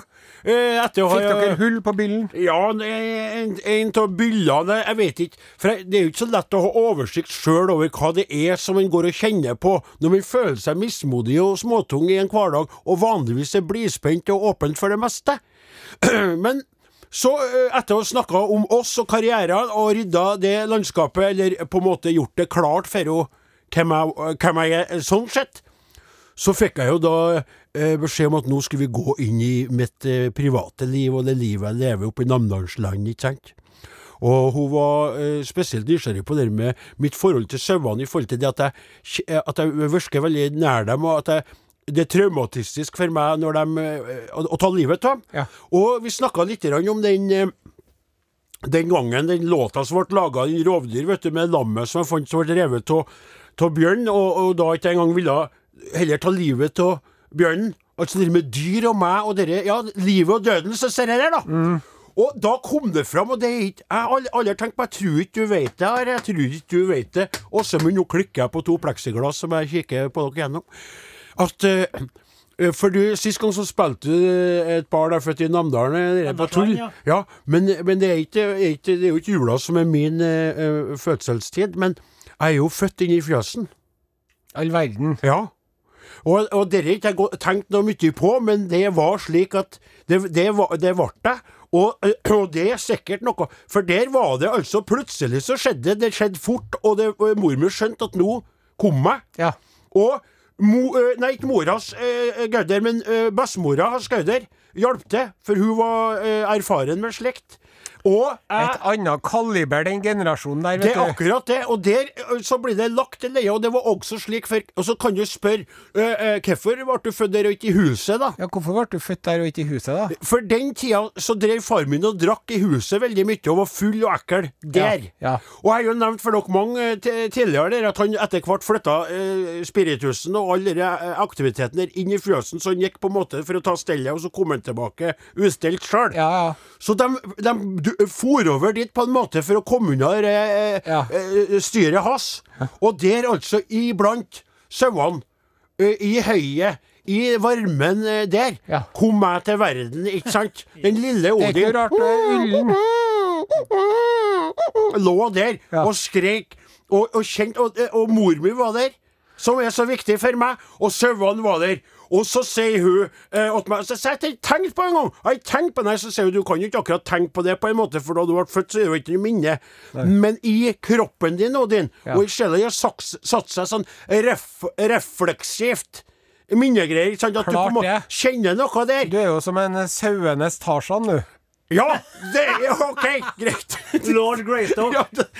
Eh, etter å ha Fikk dere hull på byllen? Ja, en av byllene Jeg vet ikke. For jeg- det er jo ikke så lett å ha oversikt sjøl over hva det er som en går og kjenner på når man føler seg mismodig og småtung i en hverdag, og vanligvis er blidspent og åpent for det meste. Men så, eh, etter å ha snakka om oss og karrieren og rydda det landskapet, eller på en måte gjort det klart for henne hvem jeg, er sånn sett, så fikk jeg jo da eh, beskjed om at nå skulle vi gå inn i mitt eh, private liv og det livet jeg lever oppe i Namdalsland, ikke sant. Og hun var spesielt nysgjerrig på det med mitt forhold til sauene, i forhold til det at jeg, at jeg virker veldig nær dem, og at jeg, det er traumatistisk for meg når de, eh, å, å ta livet av dem. Ja. Og vi snakka litt om den eh, den gangen den låta som ble laga i Rovdyr, vet du, med lammet som jeg fant som ble revet av bjørn, og, og da ikke engang ville heller ta livet av bjørnen. Altså det med dyr og meg og dere Ja, livet og døden, så ser jeg her, da. Og da kom det fram, og det er ikke Jeg har aldri tenkt på Jeg tror ikke du vet det her. Jeg tror ikke du vet det. Åsemund, nå klikker jeg på to pleksiglass som jeg kikker på dere gjennom. At eh, eh, For du, Sist gang så spilte du et par der født i Namdalen. eh, på tull. Ja. Ja, men, men det, er ikke, er ikke, det er jo ikke jula som er min eh, eh, fødselstid. Men jeg er jo født inn i fjøsen. All verden. Ja. Og, og det har ikke jeg tenkt noe mye på, men det var slik at det, det, var, det ble det. Og, eh, og det er sikkert noe, for der var det altså Plutselig så skjedde det. Det skjedde fort, og, det, og mormor skjønte at nå kom jeg. Ja. Og mo, eh, Nei, ikke moras uh, Gauder, men uh, bestemora hans Gauder hjalp til, for hun var eh, erfaren med slikt. Og jeg Et annet kaliber, den generasjonen der, det vet er du. akkurat det, og der ø, så blir det lagt til leie, og det var også slik før. Og så kan du spørre ø, ø, hvorfor ble du født der og ikke i huset, da? Ja, Hvorfor ble du født der og ikke i huset, da? For den tida så drev far min og drakk i huset veldig mye, og var full og ekkel der. Ja, ja. Og jeg har jo nevnt for dere mange ti- tidligere der at han etter hvert flytta ø, spiritusen og all den aktiviteten der inn i fjøsen, så han gikk på en måte for å ta stellet, og så kom han tilbake ustelt sjøl. Ja, ja. Så de, de du, for over dit på en måte for å komme unna eh, Ja. eh, styret hans. Og der altså iblant sauene, eh, i høyet, i varmen eh, der, Ja. kom jeg til verden, ikke sant? Den lille Det er Odin ikke rart er lå der Ja. og skrek, og, og kjente og, og mor mi var der, som er så viktig for meg, og sauene var der. Og så sier hun eh, at meg Så jeg har ikke tenkt på det engang! Jeg tenkt på. Nei, så sier hun du kan jo ikke akkurat tenke på det på en måte, for da du ble født, så er det jo ikke noe minne. Men i kroppen din, Odin, Ja. og i sjela har satt seg sånn ref, refleksivt minnegreier. ikke sant? At du på Klart en kjenner noe der. Du er jo som en sauenes Tarzan, du. Ja! Det er OK, greit. Lord Greystoke. Ja, det,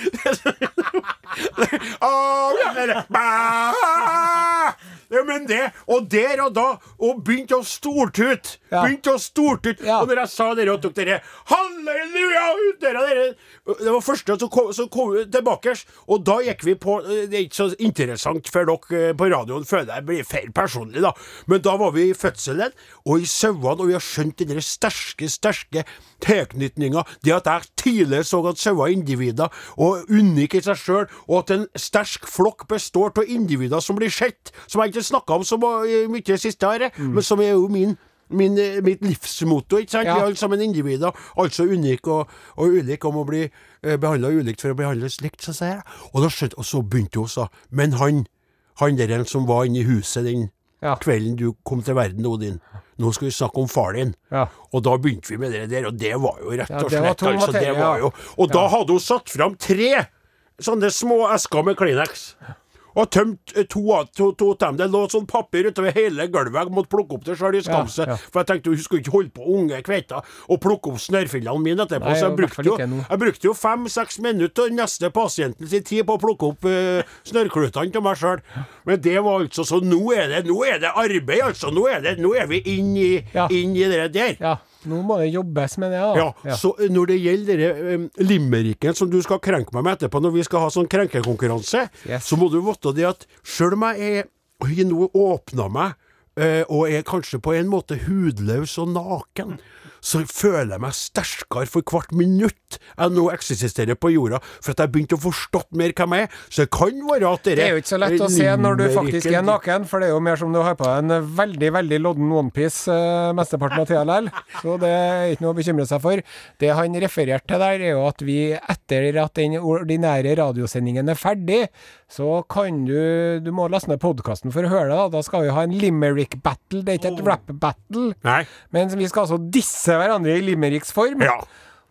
Men det Og der og da Og begynte å stortute. Ja. Begynte å stortute. Ja. Og når jeg sa dere og tok dere Halleluja! Dere, dere, det var første som kom, som kom tilbake. Og da gikk vi på Det er ikke så interessant for dere eh, på radioen, føler jeg blir feil personlig, da. Men da var vi i fødselen, og i sauene, og vi har skjønt den sterke, sterke tilknytninga. Det at jeg tidligere så at sauer er individer, og unike i seg sjøl, og at en sterk flokk består av individer som blir sett, som jeg ikke snakka om så mye i siste året, men som er jo min Min, eh, mitt livsmotto. ikke sant? Ja. Vi er alle sammen individer, altså unike og, og ulike om å bli eh, behandla ulikt for å behandles likt, så sier jeg. Og, da skjønte, og så begynte hun, sa Men han, han der som var inne i huset den Ja. kvelden du kom til verden, Odin, nå skal vi snakke om far din. Ja. Og da begynte vi med det der, og det var jo rett og det var slett altså, det var jo, Og da hadde hun satt fram tre sånne små esker med Kleenex. Og tømt eh, to av to, to av dem. Det lå sånn papir utover hele gulvet. Jeg måtte plukke opp det sjøl i skamset. Ja, ja. For jeg tenkte hun skulle ikke holde på unge kveita og plukke opp snørrfillene mine etterpå. Nei, så jeg brukte, jo, jeg brukte jo fem-seks minutter av neste pasienten sin tid på å plukke opp uh, snørrklutene til meg sjøl. Men det var altså Så nå er det, nå er det arbeid, altså. Nå er, det, nå er vi inn i, inn i det der. Ja, nå må det jobbes med det, da. Ja, så eh, når det gjelder um, limericken som du skal krenke meg med etterpå, når vi skal ha sånn krenkekonkurranse, Yes. så må du vite det at sjøl om jeg er Oi, nå åpna meg, uh, og er kanskje på en måte hudløs og naken, så føler jeg meg sterkere for hvert minutt jeg nå eksisterer på jorda, for at jeg begynte å forstå mer hvem jeg er. Så det kan være at dere Det er jo ikke så lett å se når du faktisk er naken, for det er jo mer som du har på en veldig veldig lodden onepiece eh, mesteparten av tida likevel. Så det er ikke noe å bekymre seg for. Det han refererte til der, er jo at vi etter at den ordinære radiosendingen er ferdig, så kan du Du må laste ned podkasten for å høre det. Da Da skal vi ha en limerick battle. Det er ikke et rap battle, Nei. men vi skal altså disse hverandre i limericks form. Ja.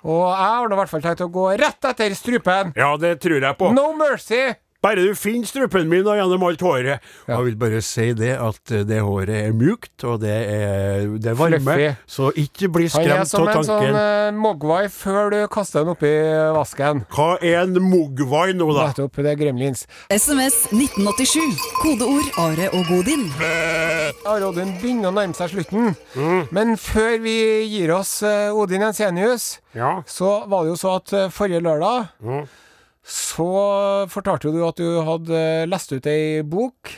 Og jeg har nå i hvert fall tenkt å gå rett etter strupen. ja, det tror jeg på. No mercy! Bare du finner strupen min og gjennom alt håret. Jeg vil bare si det at eh, det håret er mjukt, og det er, det er varme. Fluffy. Så ikke bli Han er skremt som en sånn tanken. uh, mogwai før du kaster den oppi vasken. Hva er en mogwai nå, da? Nettopp. Det er gremlins. SMS 1987. Kodeord Are og Godin. Are og Odin begynner å nærme seg slutten. Mm. Men før vi gir oss uh, Odin Jensenius, Ja. så var det jo så at uh, forrige lørdag Mm. Så fortalte du at du hadde lest ut ei bok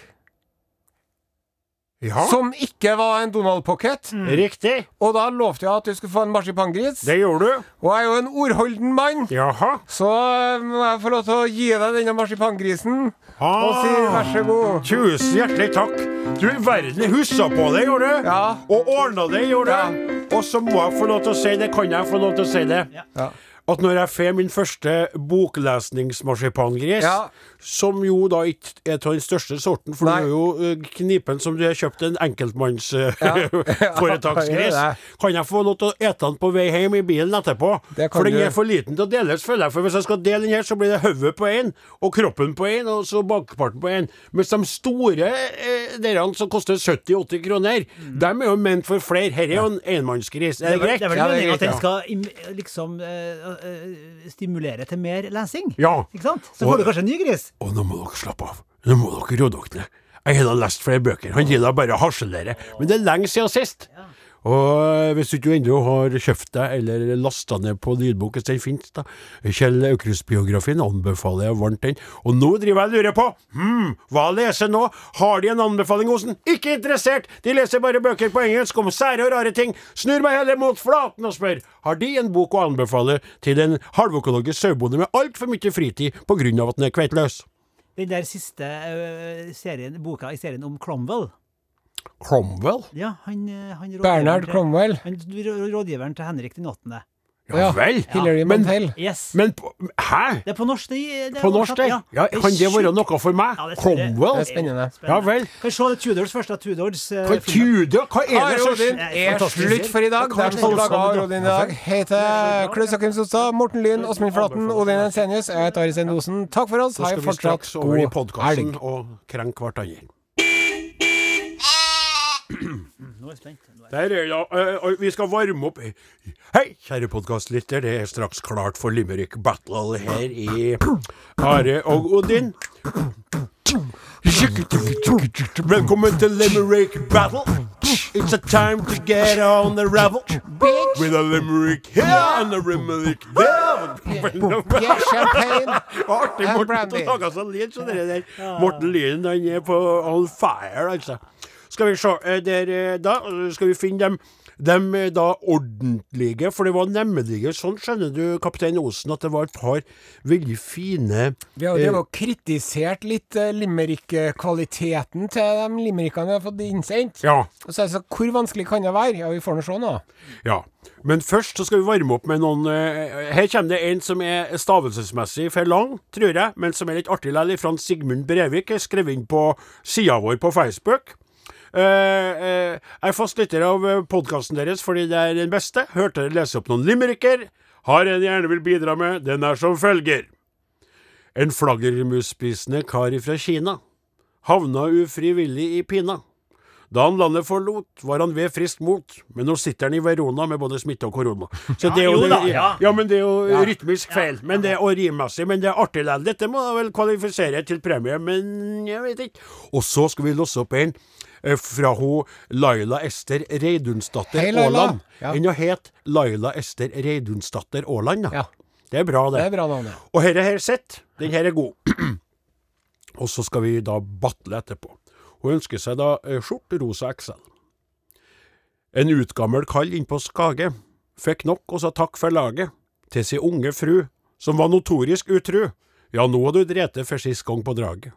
ja. som ikke var en Donald Pocket. Riktig. Og da lovte jeg at du skulle få en marsipangris. Det gjorde du. Og jeg er jo en ordholden mann. Jaha. Så eh, må jeg få lov til å gi deg denne marsipangrisen og si Ah. vær så god. Tusen hjertelig takk. Du verden huska på det, gjorde du? Ja. Og ordna det, gjorde du? Og så må jeg få lov til å si det, kan jeg få lov til å si det? Ja. At når jeg får min første boklesningsmarsipangris, Ja. Som jo da ikke er av den største sorten, for Nei. du er jo eh, knipen som du har kjøpt en Ja. enkeltmannsforetaksgris, Ja, det er kan jeg få lov til å ete den på vei hjem i bilen etterpå? For den du. er for liten til å deles, føler jeg. For hvis jeg skal dele den her, så blir det hodet på én, og kroppen på én, og så bakparten på én. Mens de store eh, derene som koster 70-80 kroner, dem er jo ment for flere. Her er jo en enmannsgris. Er det er greit? det er vel Ja, meningen at den skal liksom øh, øh, stimulere til mer lesing? Ja. Ikke sant? Så Og- får du kanskje en ny gris. Og nå må dere slappe av. Nå må dere roe dere ned. Jeg har lest flere bøker. Han gir da bare harselere. Men det er lenge siden sist. Og hvis du ikke ennå har kjøpt deg eller lasta ned på lydbok, hvis den finnes, da Kjell Aukrust-biografien anbefaler jeg varmt den. Og nå driver jeg og lurer på hm, hva leser nå? Har de en anbefaling hos den? Ikke interessert! De leser bare bøker på engelsk om sære og rare ting. Snur meg heller mot flaten og spør har de en bok å anbefale til en halvøkologisk sauebonde med altfor mye fritid på grunn av at den er kveitløs? Den der siste uh, serien, boka i serien om Cromwell. Cromwell? Ja, han, eh, han til- Cromwell. Han rådgiveren til Henrik den åttende. Ja vel? Hillary Men- Mantel. Yes. Men hæ? det er på norsk. Det, det På norsk, det? Ja, Ja, kan det være noe for meg? Ja, det. Cromwell? Det er spennende. Ja vel. Kan vi se det Tudors første Tudors eh, Hva? Tudor? Hva er det som er slutt for i dag. Det er De som laga Odin i dag, heter Klaus Jakim Sotstad, Morten Lyn, Åsmund Flaten, Odin Ensenius. Jeg heter Ari Sendosen. Takk for oss. Så Ha skal en vi fortsatt straks over i god podkasten helg. og krenke hverandre. Nå er jeg spent. Er jeg- Der er ja, øh, vi skal varme opp Hei, kjære podkastlytter. Det er straks klart for Limerick Battle her i Are og Odin. Velkommen til Limerick Battle. It's a time to get on the revel. With a limerick here and a limerick there. Yeah, champagne. Artig Morten lage sånn lyd som det der. Morten Lyn han er på on fire, altså. Skal vi se eh, der, eh, Da eh, skal vi finne dem. De da ordentlige, for det var nemlig sånn, skjønner du, kaptein Osen, at det var et par veldig fine Vi har jo eh, kritisert litt eh, limerick-kvaliteten til de limerickene vi har fått innsendt. Ja. Og så er det så, hvor vanskelig kan det være? Ja, vi får nå se nå. Ja. Men først så skal vi varme opp med noen eh, Her kommer det en som er stavelsesmessig for lang, tror jeg, men som er litt artig likevel, fra Sigmund Brevik. Skrevet inn på sida vår på Facebook. Eh, eh, jeg er fast lytter av podkasten deres fordi det er den beste. Hørte dere lese opp noen limericker. Har en jeg gjerne vil bidra med. Den er som følger. En flaggermusspisende kar fra Kina havna ufrivillig i pina. Da han landet forlot, var han ved friskt mot, men nå sitter han i Verona med både smitte og korona. Så det er jo, da, ja. ja, men det er jo rytmisk feil, men det er og rimmessig, men det er artig likevel. Dette må da vel kvalifisere til premie, men jeg vet ikke. Og så skal vi losse opp en eh, fra hun Laila Ester Reidunsdatter. Aaland. Ja. Enn å het Laila Ester Reidunsdatter Aaland. Ja. Det er bra, det. Det er bra navn, ja. Og her sitt, den her er god. og så skal vi da battle etterpå. Hun ønsker seg da skjort skjorte rosa XL. En utgammel kall innpå Skage fikk nok og sa takk for laget til sin unge fru, som var notorisk utru. Ja, nå har du drete for sist gang på draget.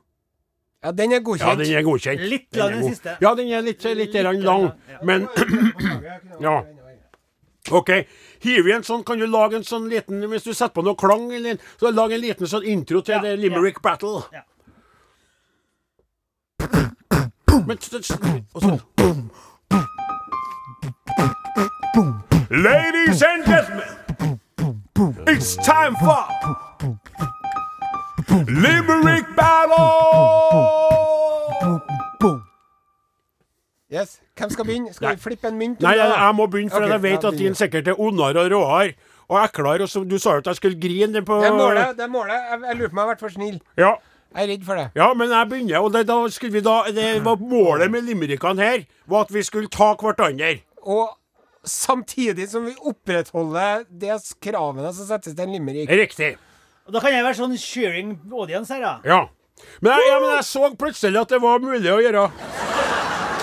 Ja, den er godkjent. Ja, den er godkjent. Litt Den lang den god. siste. Ja, den er litt, litt, litt lang, men Ja. OK. Hiv igjen en sånn, kan du lage en sånn liten Hvis du setter på noe klang, eller, så lag en liten sånn intro til Ja, det Limerick Battle. Ja. Men, Ladies and gentlemen, it's time for Limerick Battle! Yes. Hvem skal begynne? Skal vi flippe en mynt? Nei, jeg, jeg må begynne, for okay. jeg vet at din sikkert er ondere og råere og eklere. Og så, du sa jo at jeg skulle grine på Det målet. Det målet. Jeg, jeg lurer på om jeg har vært for snill. Ja. Jeg er redd for det. Ja, men jeg begynner, og det, da skulle vi da, det var målet med limerickene her, var at vi skulle ta hverandre. Og samtidig som vi opprettholder de kravene som settes til en limerick. Riktig. Og da kan jeg være sånn cheering audience her, da. Ja. Men jeg, ja, men jeg så plutselig at det var mulig å gjøre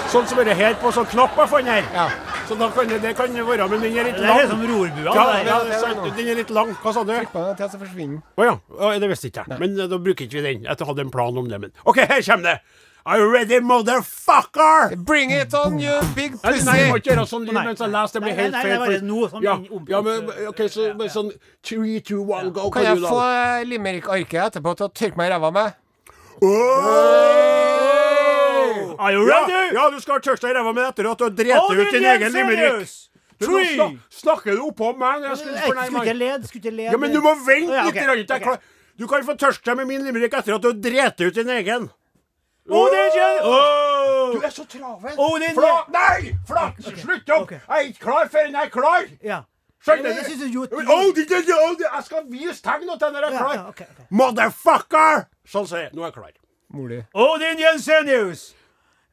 sånn som det her på sånn knapp jeg fant her. Ja. Så da kan det, det kan være, men den er litt Det er som rorbua. Ja, det det der. den er litt lang. Hva sa du? På den til så forsvinner den. ja. Å, det visste ikke jeg. Men eh, da bruker ikke vi den. Jeg hadde en plan om det, men OK, her kommer det. Are you ready, motherfucker? Bring it on, you big pussy! nei, du må ikke gjøre sånn lyd Nei. mens jeg leser. Det blir Nei, helt nei, feil. bare noe sånn ja, ja, men OK, så med sånn three, two, one, go. Kan jeg få eh, limerick-arket etterpå til å tørke meg i ræva med? Oh! Are you ready? ja, du skal tørke deg i ræva med etter at du har drept ut din egen limerick. Du, nå snak- snakker du oppå meg? Jeg skulle ikke lede, skulle ikke lede. Ja, men du må vente litt. Du kan få tørste deg med min limerick etter at du har drept ut din egen. Du er så travel. Oh, det er- Fla Nei! Flak! Slutt opp! Jeg er ikke klar før jeg er klar. Ja. Skjønner du? jeg oh, oh, skal vise tegn til når jeg er klar. Motherfucker! Sånn sier jeg. Nå er jeg klar. Mulig. Odin Jensenius,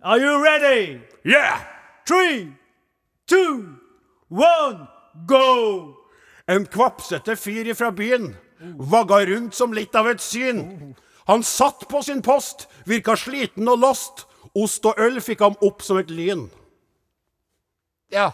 are you ready? Yeah! Three, two, one, go! En kvapsete fyr fra byen vagga rundt som litt av et syn. Han satt på sin post, virka sliten og lost. Ost og øl fikk ham opp som et lyn. Ja.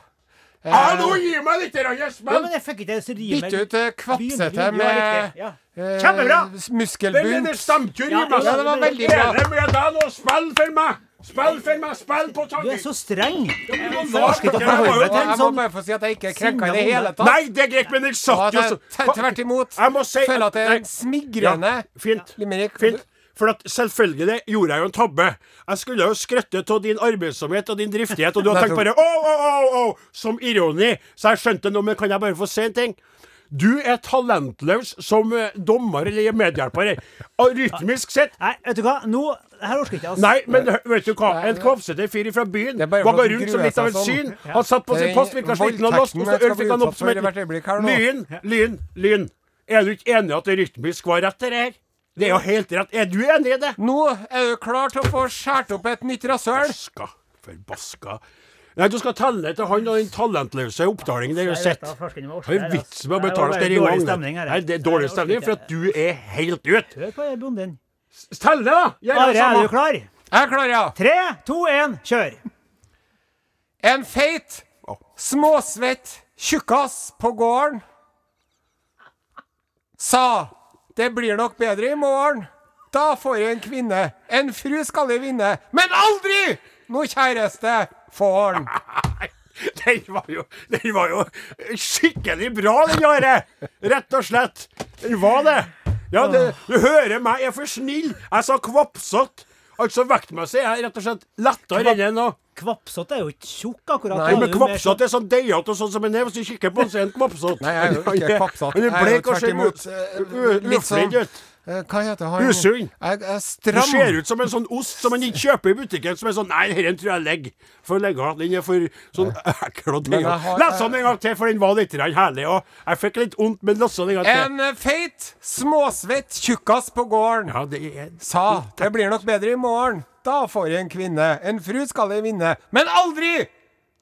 Eh, Hallo, gi meg litt grann Ja, men jeg fikk ikke så rime. Bytte ut eh, kvapsete med ja, eh, det muskelbunt. stemte jo, Ja, det var veldig bra. Enig med deg nå, spill for meg! Spill for meg, spill på Du er så streng. Jeg orker ikke å forholde meg til Og en jeg må sånn bare få si at jeg ikke er krenka i det hele tatt. Nei, det er greit, men jeg satt jo så tvert imot Jeg må si føler at det er en smigrende Fint. Fint. For at selvfølgelig gjorde jeg jo en tabbe. Jeg skulle jo skrøtte av din arbeidsomhet og din driftighet, og du har tenkt bare å, å, å, å, som ironi. Så jeg skjønte nå, men kan jeg bare få si en ting? Du er talentløs som eh, dommer eller medhjelper. Rytmisk sett Nei, vet du hva? Nå Her orker ikke, altså. Nei, men vet du hva? En kvapsete fyr fra byen vagga rundt som litt av et sånn. syn. Han satt på sin post, virka sliten av lost, og så øl fikk han opp som et. Lyn, lyn, lyn. Er du ikke enig i at det rytmisk var rett, det her? Det er jo helt rett. Er du enig i det? Nå er du klar til å få skåret opp et nytt rasshøl. Baska. Forbaska. Nei, du skal telle til han og den talentløse oppdalingen er jeg må orke Hva det er vitsen med å altså. betale Det er i dårlig gang? det er dårlig stemning, for at du er helt ut. Hør på bonden. Tell det da! Gjør Are, er du klar? Jeg er klar, ja. Tre, to, én, kjør! En feit, småsvett tjukkas på gården sa det blir nok bedre i morgen. Da får jeg en kvinne. En fru skal jeg vinne, men aldri noe kjæreste får han. Den var jo, den var jo skikkelig bra, den Are. Rett og slett. Den var det. Ja, det, du hører meg, jeg er for snill. Jeg sa kvapsete. Altså vektmessig er jeg rett og slett lettere enn en. nå Kvapsete er jo ikke tjukk, akkurat. Nei, Men kvapsete er sånn deigete og sånn som en er. Hvis du kikker på den, så er han kvapsete. Nei, jeg er jo ikke kvapsete. Han du er kanskje blek og ser imot, ut eh, litt sånn- uflidd ut. Eh, Hva heter han? Er Du ser ut som en sånn ost som man ikke kjøper i butikken. Som er sånn Nei, denne tror jeg legger. For legger Den er for sånn ekkel og Les den en gang til, for den var litt herlig. Og jeg fikk litt vondt, men les den en gang til. En eh, feit, småsvett tjukkas på gården Ja, det er sa det blir nok bedre i morgen. Da får jeg en kvinne. En fru skal jeg vinne. Men aldri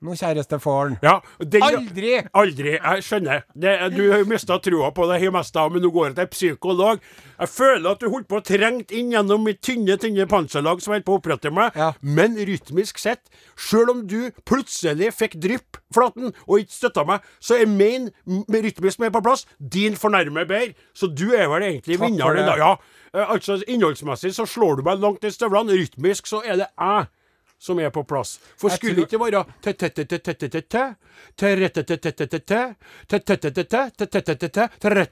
noe kjæreste faren. Ja, den, Aldri! Aldri. Jeg skjønner. Det, du har mista trua på det, hele meste men nå går jeg til psykolog. Jeg føler at du holdt på å trenge inn gjennom mitt tynne, tynne panserlag som holdt på å opprette meg. Ja. Men rytmisk sett, sjøl om du plutselig fikk drypp, Flaten, og ikke støtta meg, så er min rytmisk mer på plass. Din fornærmer bedre. Så du er vel egentlig vinneren i dag. Ja. Eh, Altså, innholdsmessig så slår du meg langt i støvlene. Rytmisk så er det jeg som er på plass. For skulle ikke være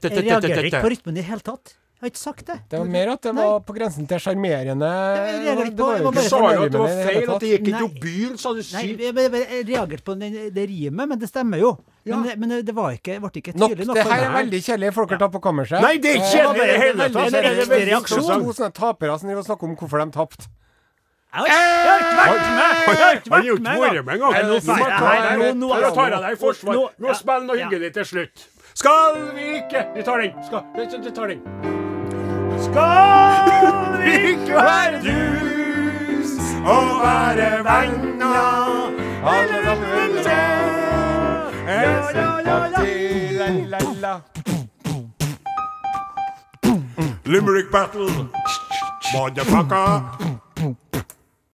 Jeg reagerer ikke på rytmen i det hele tatt. Jeg har ikke sagt det. Det var mer at det var på grensen til sjarmerende. Du sa jo at det var feil, at det gikk ikke opp byen, sa du sykt. jeg, reagerte på det rimet, men det stemmer jo. Men, det- ble ikke tydelig nok. det her er veldig kjedelig folk har tatt på kammerset. Nei, det er ikke kjedelig i det hele tatt. Det er en veldig reaksjon. To sånne tapere som driver og snakker om hvorfor de tapte. Jeg har ikke- vært med! Jeg har ikke vært med engang. Nå tar jeg deg i forsvar. nå- spiller noe hyggelig til slutt. Skal vi ikke Vi tar den. Skal, vi tar den. Skal vi ikke være dus og være venner Alle sammen ja. La-la-la. Limerick battle. Motherfucker.